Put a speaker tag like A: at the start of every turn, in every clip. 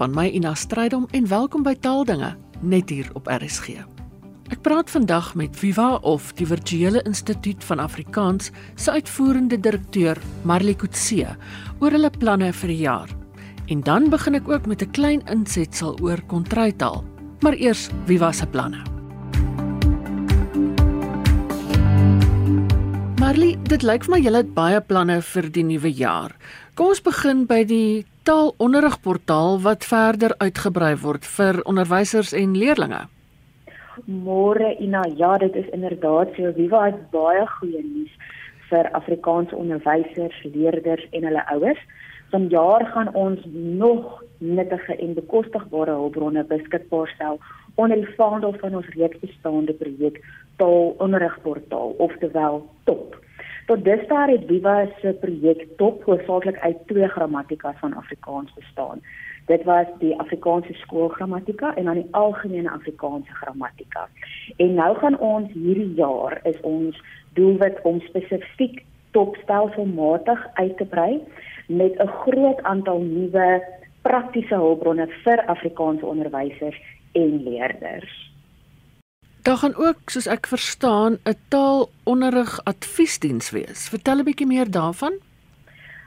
A: Van my Ina Strydom en welkom by Taaldinge net hier op RSG. Ek praat vandag met Viva of die Virtuele Instituut van Afrikaans se uitvoerende direkteur Marley Kutse oor hulle planne vir die jaar. En dan begin ek ook met 'n klein insetsel oor kontrytaal. Maar eers Viva se planne. Marley, dit lyk vir my jy het baie planne vir die nuwe jaar. Kom ons begin by die taalonderrigportaal wat verder uitgebrei word vir onderwysers en leerders.
B: Môre Ina, ja, dit is inderdaad so. Viva het baie goeie nuus vir Afrikaanse onderwysers, leerders en hulle ouers. Vanjaar gaan ons nog nuttige en bekostigbare hulpbronne beskikbaar stel onder die vaandel van ons reeds bestaande projek Taalonderrigportaal, oftewel TOP. Tot dusver het Viva se projek top hoofsaaklik uit twee grammatika van Afrikaans bestaan. Dit was die Afrikaanse skoolgrammatika en dan die algemene Afrikaanse grammatika. En nou gaan ons hierdie jaar is ons doelwit om spesifiek topstelselmatig uit te brei met 'n groot aantal nuwe praktiese hulpbronne vir Afrikaanse onderwysers en leerders.
A: Daar gaan ook, soos ek verstaan, 'n taalonderrig adviesdiens wees. Vertel 'n bietjie meer daarvan.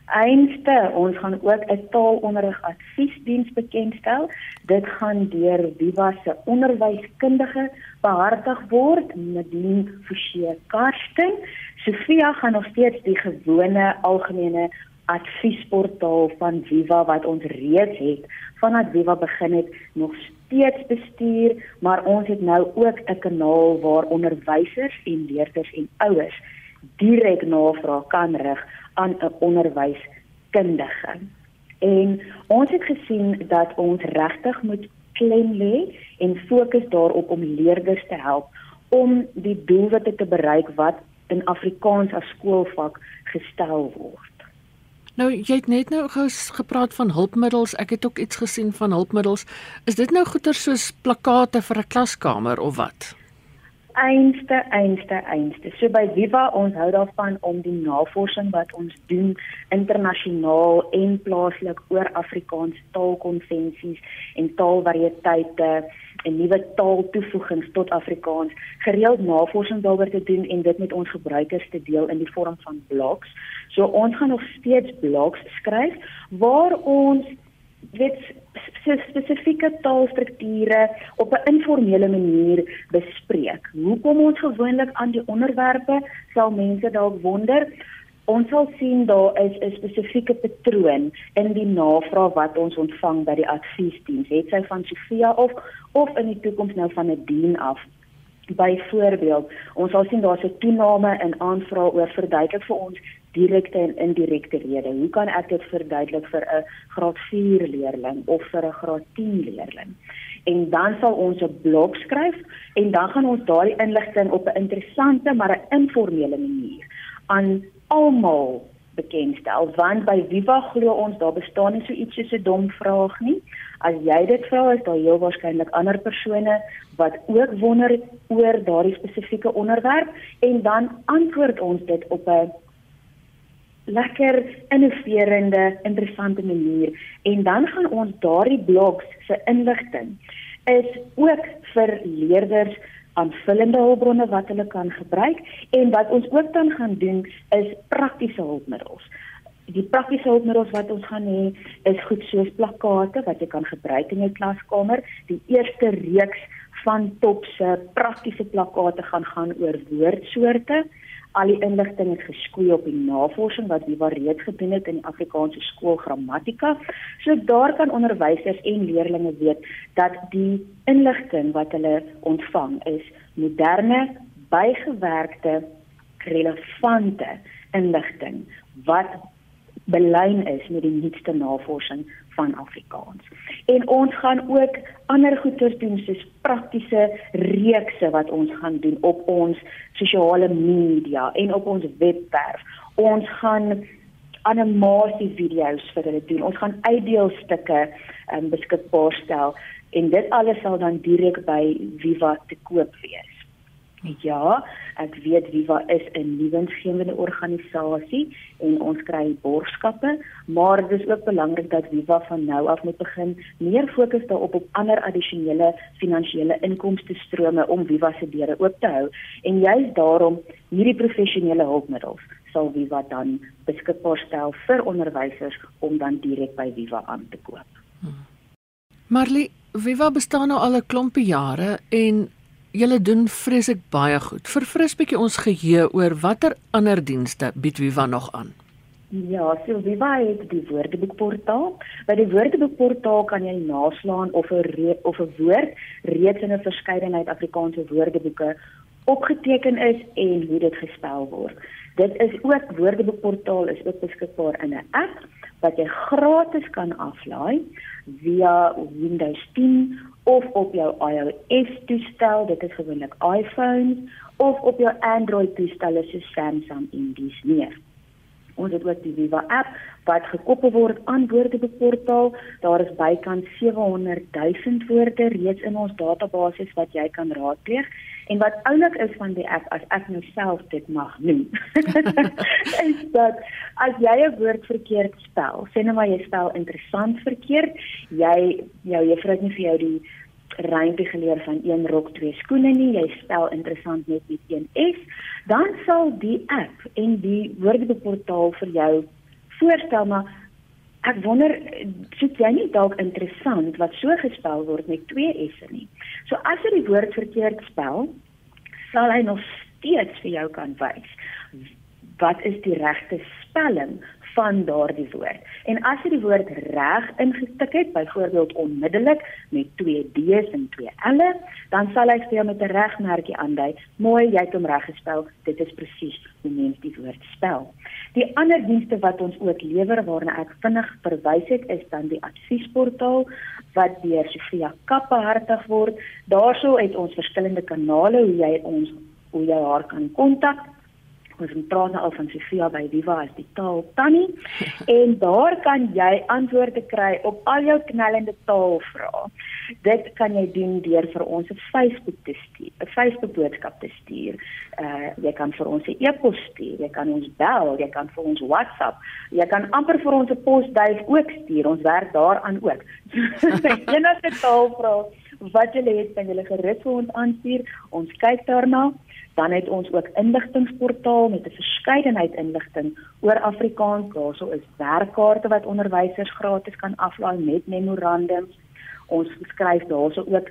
B: Einste, ons gaan ook 'n taalonderrig adviesdiens bekendstel. Dit gaan deur Viva se onderwyskundige behartig word, Nadine Forsie Karsten. Sofia gaan nog steeds die gewone algemene adviesportaal van Viva wat ons reeds het vandat Viva begin het nog steeds bestuur, maar ons het nou ook 'n kanaal waar onderwysers en leerders en ouers direk navraag kan rig aan 'n onderwyskundige. En ons het gesien dat ons regtig moet klem lê en fokus daarop om leerders te help om die doelwitte te bereik wat in Afrikaans as skoolvak gestel word.
A: Nou jy het net nou gepraat van hulpmiddels. Ek het ook iets gesien van hulpmiddels. Is dit nou goeder soos plakkate vir 'n klaskamer of wat?
B: Einste, einste, einste. So by Viva ons hou daarvan om die navorsing wat ons doen internasionaal en plaaslik oor Afrikaans taalkonvensies en taalvariëteite en nuwe taaltoevoegings tot Afrikaans gereeld navorsing daaroor te doen en dit met ons gebruikers te deel in die vorm van blogs. So ons gaan nog steeds blogs skryf waar ons weet spesifieke taalstrukture op 'n informele manier bespreek. Hoe kom ons gewoonlik aan die onderwerpe? Sal mense dalk wonder. Ons sal sien daar is 'n spesifieke patroon in die navraag wat ons ontvang by die adviesdiens. Het sy van Sofia of of in die toekoms nou van 'n dien af. Byvoorbeeld, ons sal sien daar's 'n toename in aanvrae oor verduidelik vir ons direkte en indirekte rede. Hoe kan ek dit verduidelik vir 'n graad 4 leerling of vir 'n graad 10 leerling? En dan sal ons 'n blog skryf en dan gaan ons daardie inligting op 'n interessante maar 'n informele manier aan almal bekendstel want by Viva glo ons daar bestaan nie so iets soos 'n dom vraag nie. As jy dit vra, is daar heel waarskynlik ander persone wat ook wonder oor daardie spesifieke onderwerp en dan antwoord ons dit op 'n lekker innoverende, interessante manier en dan gaan ons daardie blogs se inligting is ook vir leerders aanvullende hulpbronne wat hulle kan gebruik en wat ons ook dan gaan doen is praktiese hulpmiddels. Die praktiese hulpmiddels wat ons gaan hê is goed soos plakkate wat jy kan gebruik in jou klaskamer. Die eerste reeks van top se praktiese plakkate gaan gaan oor woordsoorte al die inligting het geskoei op die navorsing wat Viva reeds gedoen het in die Afrikaanse skool grammatika. So daar kan onderwysers en leerders weet dat die inligting wat hulle ontvang is moderne, bygewerkte, relevante inligting wat belyn is met die nuutste navorsing van Afrikaans. En ons gaan ook ander goeders doen soos praktiese reekse wat ons gaan doen op ons sosiale media en op ons webwerf. Ons gaan animasie video's vir hulle doen. Ons gaan uitdeelstukke um, beskikbaar stel en dit alles sal dan direk by Viva te koop wees. Ja, ek weet Viva is 'n nuwensgewende organisasie en ons kry borgskappe, maar dit is ook belangrik dat Viva van nou af moet begin meer fokus daarop op ander addisionele finansiële inkomste strome om Viva se deure oop te hou en juist daarom hierdie professionele hulpmiddels sal Viva dan beskikbaar stel vir onderwysers om dan direk by Viva aan te koop. Hmm.
A: Marley, Viva bestaan nou al 'n klompie jare en julle doen vreeslik baie goed. Verfris bietjie ons geheue oor watter ander dienste bied Viva nog aan.
B: Ja, so Viva het die Woordeboekportaal. By die Woordeboekportaal kan jy naslaan of 'n of 'n woord reeds in 'n verskeidenheid Afrikaanse woordeboeke opgeteken is en hoe dit gespel word. Dit is ook Woordeboekportaal is ook beskikbaar in 'n app wat jy gratis kan aflaai via Windows 10 of op jou iOS toestel, dit is gewoonlik iPhones of op jou Android toestelle soos Samsung en dis meer. Ons het ook die Viva app wat gekoppel word aan Woordeboekportaal. Daar is bykans 700 000 woorde reeds in ons database wat jy kan raadpleeg. En wat oulik is van die app as ek nou self dit mag noem. is dat as jy 'n woord verkeerd spel, sê nou maar jy spel interessant verkeerd, jy jou juffrou het nie vir jou die ruimte geleer van een rok twee skoene nie, jy spel interessant net met een S, dan sal die app en die woordeboekportaal vir jou voorstel maar ek wonder sit jy nie dalk interessant wat so gespel word met twee S'e nie. So as jy die woord verkeerd spel, sal hy nog steeds vir jou kan wys wat is die regte spelling van daardie woord. En as jy die woord reg ingestik het, byvoorbeeld onmiddellik met twee D's en twee L'e, dan sal hy vir jou met 'n regmerkie aandui, mooi, jy het hom reg gespel. Dit is presies hoe mens die woord spel. Die ander dienste wat ons ook lewer waarna ek vinnig verwys het, is dan die adviesportaal wat deur Sofia Kappe hartig word. Daarso het ons verskillende kanale hoe jy ons hoe jy haar kan kontak ons praat nou al van Sofia by Viva as die taal tannie en daar kan jy antwoorde kry op al jou knellende taalvrae. Dit kan jy doen deur vir ons 'n Facebook te stuur, 'n Facebook boodskap te stuur. Uh jy kan vir ons 'n e-pos stuur, jy kan ons bel, jy kan vir ons WhatsApp, jy kan amper vir ons 'n posduif ook stuur. Ons werk daaraan ook. Enige taalvrae wat jy het, kan jy gerus vir ons aanstuur. Ons kyk daarna. Dan het ons ook inligtingsportaal met 'n verskeidenheid inligting oor Afrikaans. Daarso is werkkaarte wat onderwysers gratis kan aflaai met memorandums. Ons skryf daarso ook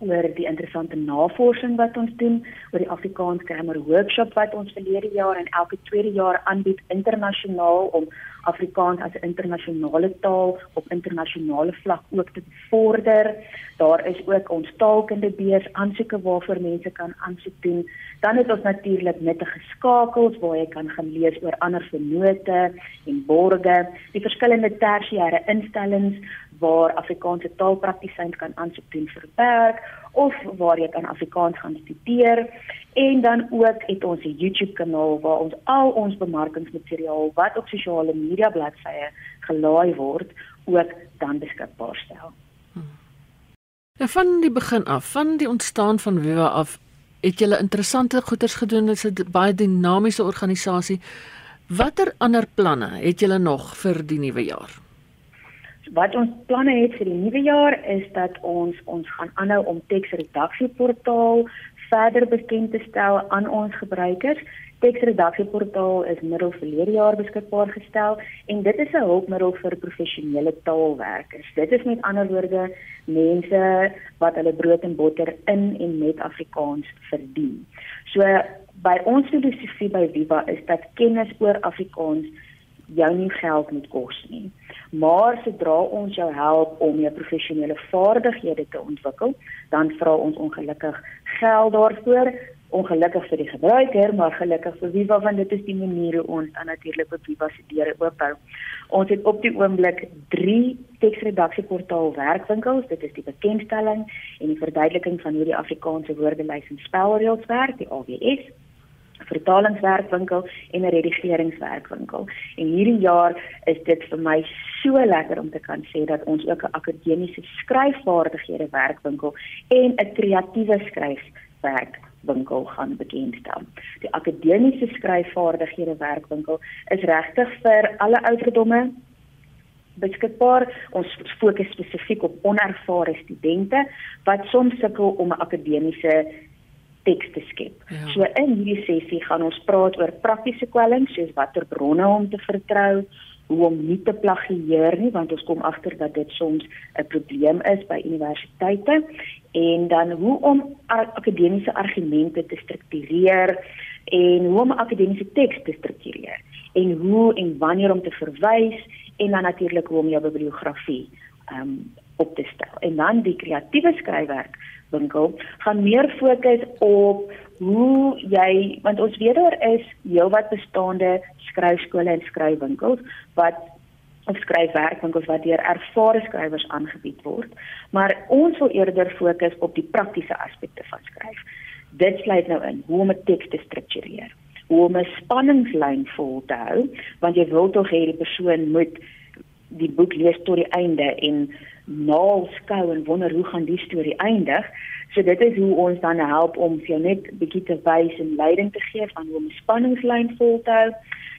B: oor die interessante navorsing wat ons doen oor die Afrikaans grammar workshop wat ons verlede jaar en elke tweede jaar aanbied internasionaal om Afrikaans as 'n internasionale taal op internasionale vlak ook te bevorder. Daar is ook ons taalkunde beurs aansoeke waarvoor mense kan aansoek doen. Dan het ons natuurlik nuttige skakels waar jy kan gaan lees oor ander vennote en borge, die verskillende tersiêre instellings waar Afrikaanse taalpraktisyns kan aansoek doen vir werk of waar jy kan Afrikaans gaan studeer en dan ook het ons 'n YouTube kanaal waar ons al ons bemarkingsmateriaal wat op sosiale media bladsye gelaai word ook dan beskikbaar stel.
A: Ja van die begin af, van die ontstaan van Viva af, het jy interessante goeders gedoen. Dit is 'n baie dinamiese organisasie. Watter ander planne het julle nog vir die nuwe jaar?
B: Wat ons planne het vir die nuwe jaar is dat ons ons gaan aanhou om teksredaksieportaal verder bekend te stel aan ons gebruikers. Teksredaksieportaal is middel verlede jaar beskikbaar gestel en dit is 'n hulpmiddel vir professionele taalwerkers. Dit is met ander woorde mense wat hulle brood en botter in en met Afrikaans verdien. So by ons filosofie by Viva is dat kennis oor Afrikaans jou nie geld moet kos nie. Maar sodra ons jou help om jou professionele vaardighede te ontwikkel, dan vra ons ongelukkig geld daarvoor. Ongelukkig vir die gebruiker, maar gelukkig vir Viva want dit is die manier hoe ons dan natuurlik op Viva se deure oop hou. Ons het op die oomblik 3 teksredaksieportaal werkwinkels. Dit is die bekendstelling en die verduideliking van hoe die Afrikaanse woordelys en spelreëls werk, die AWS vertalingswerkwinkel en 'n redigeringswerkwinkel. En hierdie jaar is dit vir my so lekker om te kan sê dat ons ook 'n akademiese skryfvaardighede werkwinkel en 'n kreatiewe skryfwerk werkwinkel gaan bekendstel. Die akademiese skryfvaardighede werkwinkel is regtig vir alle ouderdomme beskikbaar. Ons fokus spesifiek op onervare studente wat soms sukkel om 'n akademiese teks te skep. Ja. So in hierdie sessie gaan ons praat oor praktiese kwelling soos watter bronne om te vertrou, hoe om nie te plagieer nie want ons kom agter dat dit soms 'n probleem is by universiteite en dan hoe om akademiese argumente te struktureer en hoe om akademiese teks te struktureer en hoe en wanneer om te verwys en dan natuurlik hoe om jou bibliografie um, op te stel. En dan die kreatiewe skryfwerk winkel gaan meer fokus op hoe jy want ons weet daar is heelwat bestaande skryfskole en skryfwinkels wat of skryfwerkwinkels wat deur ervare skrywers aangebied word maar ons wil eerder fokus op die praktiese aspekte van skryf dit sluit nou in hoe om 'n teks te struktureer hoe om 'n spanningslyn vol te hou want jy wil tog hê die persoon moet die boek lees tot die einde en naal skou en wonder hoe gaan die storie eindig. So dit is hoe ons dan help om vir jou net bietjie te wys en leiding te gee van hoe om 'n spanningslyn vol te hou,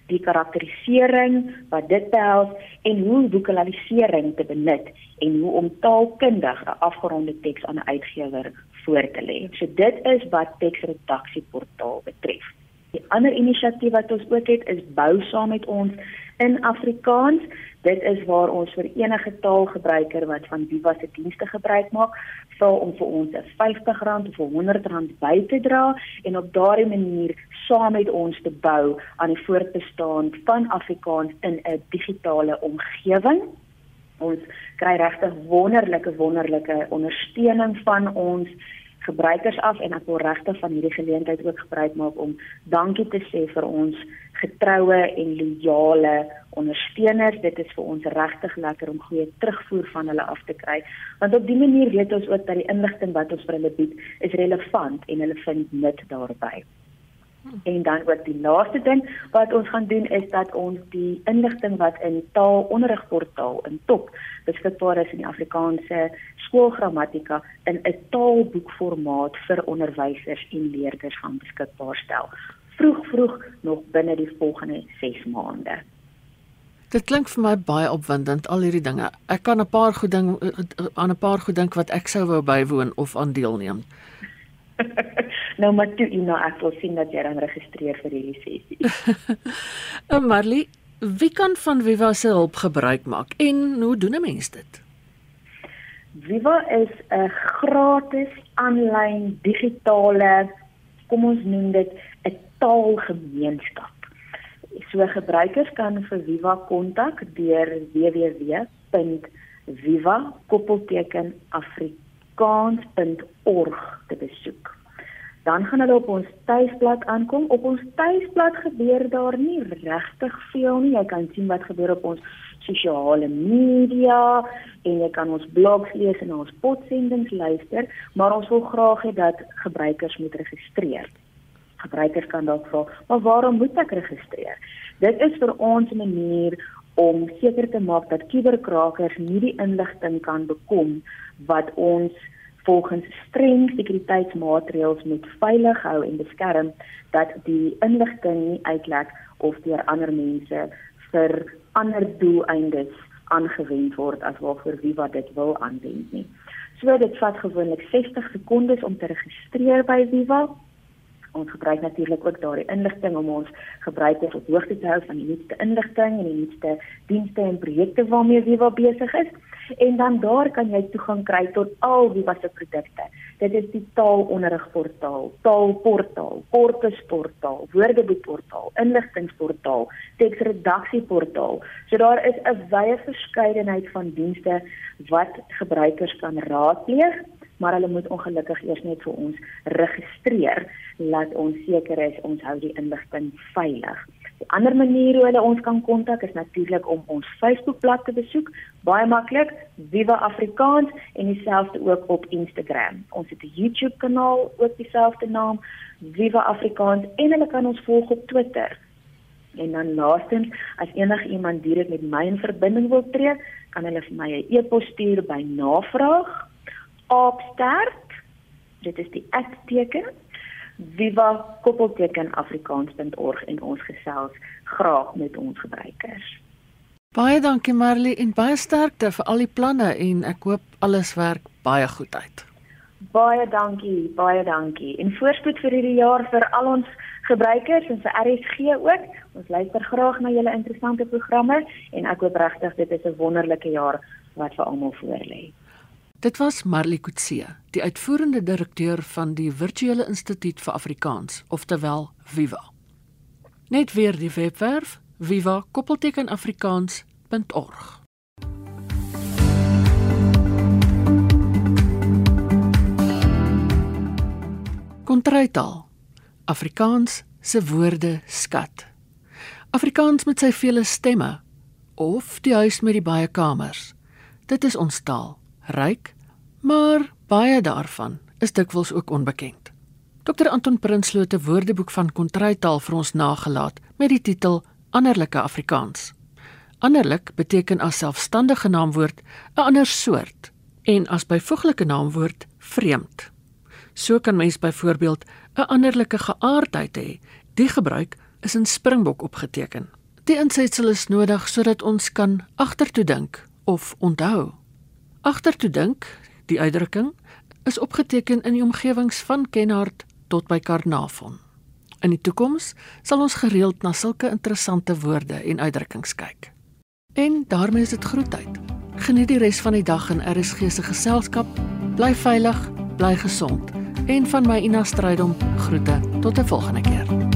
B: die karakterisering wat dit behels en hoe vokalisering te benut en hoe om taalkundig 'n afgeronde teks aan 'n uitgewer voor te lê. So dit is wat teksredaksieportaal betref. Die ander inisiatief wat ons ook het is bou saam met ons in Afrikaans. Dit is waar ons vir enige taalgebruiker wat van Viva se dienste gebruik maak, vra om vir ons 'n R50 of R100 by te dra en op daardie manier saam met ons te bou aan die voortbestaan van Afrikaans in 'n digitale omgewing. Ons kry regtig wonderlike wonderlike ondersteuning van ons gebruikers af en ek wil regtig van hierdie geleentheid ook gebruik maak om dankie te sê vir ons getroue en loyale ondersteuners. Dit is vir ons regtig lekker om goeie terugvoer van hulle af te kry. Want op dié manier weet ons ook dat die inligting wat ons vir hulle bied is relevant en hulle vind nut daarbey. En dan wat die laaste ding wat ons gaan doen is dat ons die inligting wat in taalonderrigportaal in top beskikbaar is in die Afrikaanse skoolgrammatika in 'n taalboekformaat vir onderwysers en leerders gaan beskikbaar stel. Vroeg vroeg nog binne die volgende 6 maande.
A: Dit klink vir my baie opwindend al hierdie dinge. Ek kan 'n paar goed ding aan 'n paar goed dink wat ek sou wou bywoon of aan deelneem.
B: nou maar toe nou ek wil sien dat jy dan registreer vir hierdie sessie.
A: uh, Marley, wie kan van Viva se hulp gebruik maak en hoe doen 'n mens dit?
B: Viva is 'n gratis aanlyn digitale kom ons noem dit 'n taalgemeenskap. So gebruikers kan vir Viva kontak deur www.viva-afrikaans.org te besoek dan gaan hulle op ons tuisblad aankom. Op ons tuisblad gebeur daar nie regtig veel nie. Jy kan sien wat gebeur op ons sosiale media en jy kan ons blogs lees en ons podsendings luister, maar ons wil graag hê dat gebruikers moet registreer. Gebruikers kan dalk vra, "Maar waarom moet ek registreer?" Dit is vir ons 'n manier om seker te maak dat kuberkrakers nie die inligting kan bekom wat ons volgens streng sekuriteitsmaatreëls moet veilig hou en beskerm dat die inligting nie uitlek of deur ander mense vir ander doeleindes aangewend word as waarvoor wie wat dit wil aanwend nie. So dit vat gewoonlik 60 sekondes om te registreer by Viva. Ons gebruik natuurlik ook daardie inligting om ons gebruikers op hoogte te hou van die nuutste inligting en die nuutste dienste en projekte waarmee Viva besig is en dan daar kan jy toegang kry tot al die wasse produkte. Dit is die taalonderrigportaal, taalportaal, korpusportaal, woordeboekportaal, inligtingportaal, teksredaksieportaal. So daar is 'n wye verskeidenheid van dienste wat gebruikers kan raadpleeg maar hulle moet ongelukkig eers net vir ons registreer laat ons seker is ons hou die inligting veilig. Die ander manier hoe hulle ons kan kontak is natuurlik om ons Facebookblad te besoek. Baie maklik, Viva Afrikaans en dieselfde ook op Instagram. Ons het 'n YouTube kanaal ook dieselfde naam, Viva Afrikaans en hulle kan ons volg op Twitter. En dan laastens, as enige iemand direk met my in verbinding wil tree, kan hulle vir my 'n e-pos stuur by navraag aapsterk dit is die @teken viva-afrikaans.org en ons gesels graag met ons gebruikers.
A: Baie dankie Marley en baie sterkte vir al die planne en ek hoop alles werk baie goed uit.
B: Baie dankie, baie dankie. En voorspoed vir hierdie jaar vir al ons gebruikers en vir RSG ook. Ons luister graag na julle interessante programme en ek hoop regtig dit is 'n wonderlike jaar wat vir almal voorlê.
A: Dit was Marley Kutse, die uitvoerende direkteur van die Virtuele Instituut vir Afrikaans, oftewel Viva. Net weer die webwerf viva-afrikaans.org. Kontrytaal. Afrikaans se woorde skat. Afrikaans met sy vele stemme of die huis met die baie kamers. Dit is ons taal, ryk, maar baie daarvan is dikwels ook onbekend. Dr Anton Prinsloo het 'n woordeboek van kontrytaal vir ons nagelaat met die titel Anderlike Afrikaans. Anderlik beteken as selfstandige naamwoord 'n ander soort en as byvoeglike naamwoord vreemd. So kan mens byvoorbeeld 'n anderlike geaardheid hê. Die gebruik is in Springbok opgeteken. Die insetsel is nodig sodat ons kan agtertoe dink of onthou. Agtertoe dink, die uitdrukking is opgeteken in die omgewings van Kenhardt tot by Karnavon. In die toekoms sal ons gereeld na sulke interessante woorde en uitdrukkings kyk. En daarmee is dit groetheid. Geniet die res van die dag in RSG se geselskap. Bly veilig, bly gesond. En van my Ina Strydom groete tot 'n volgende keer.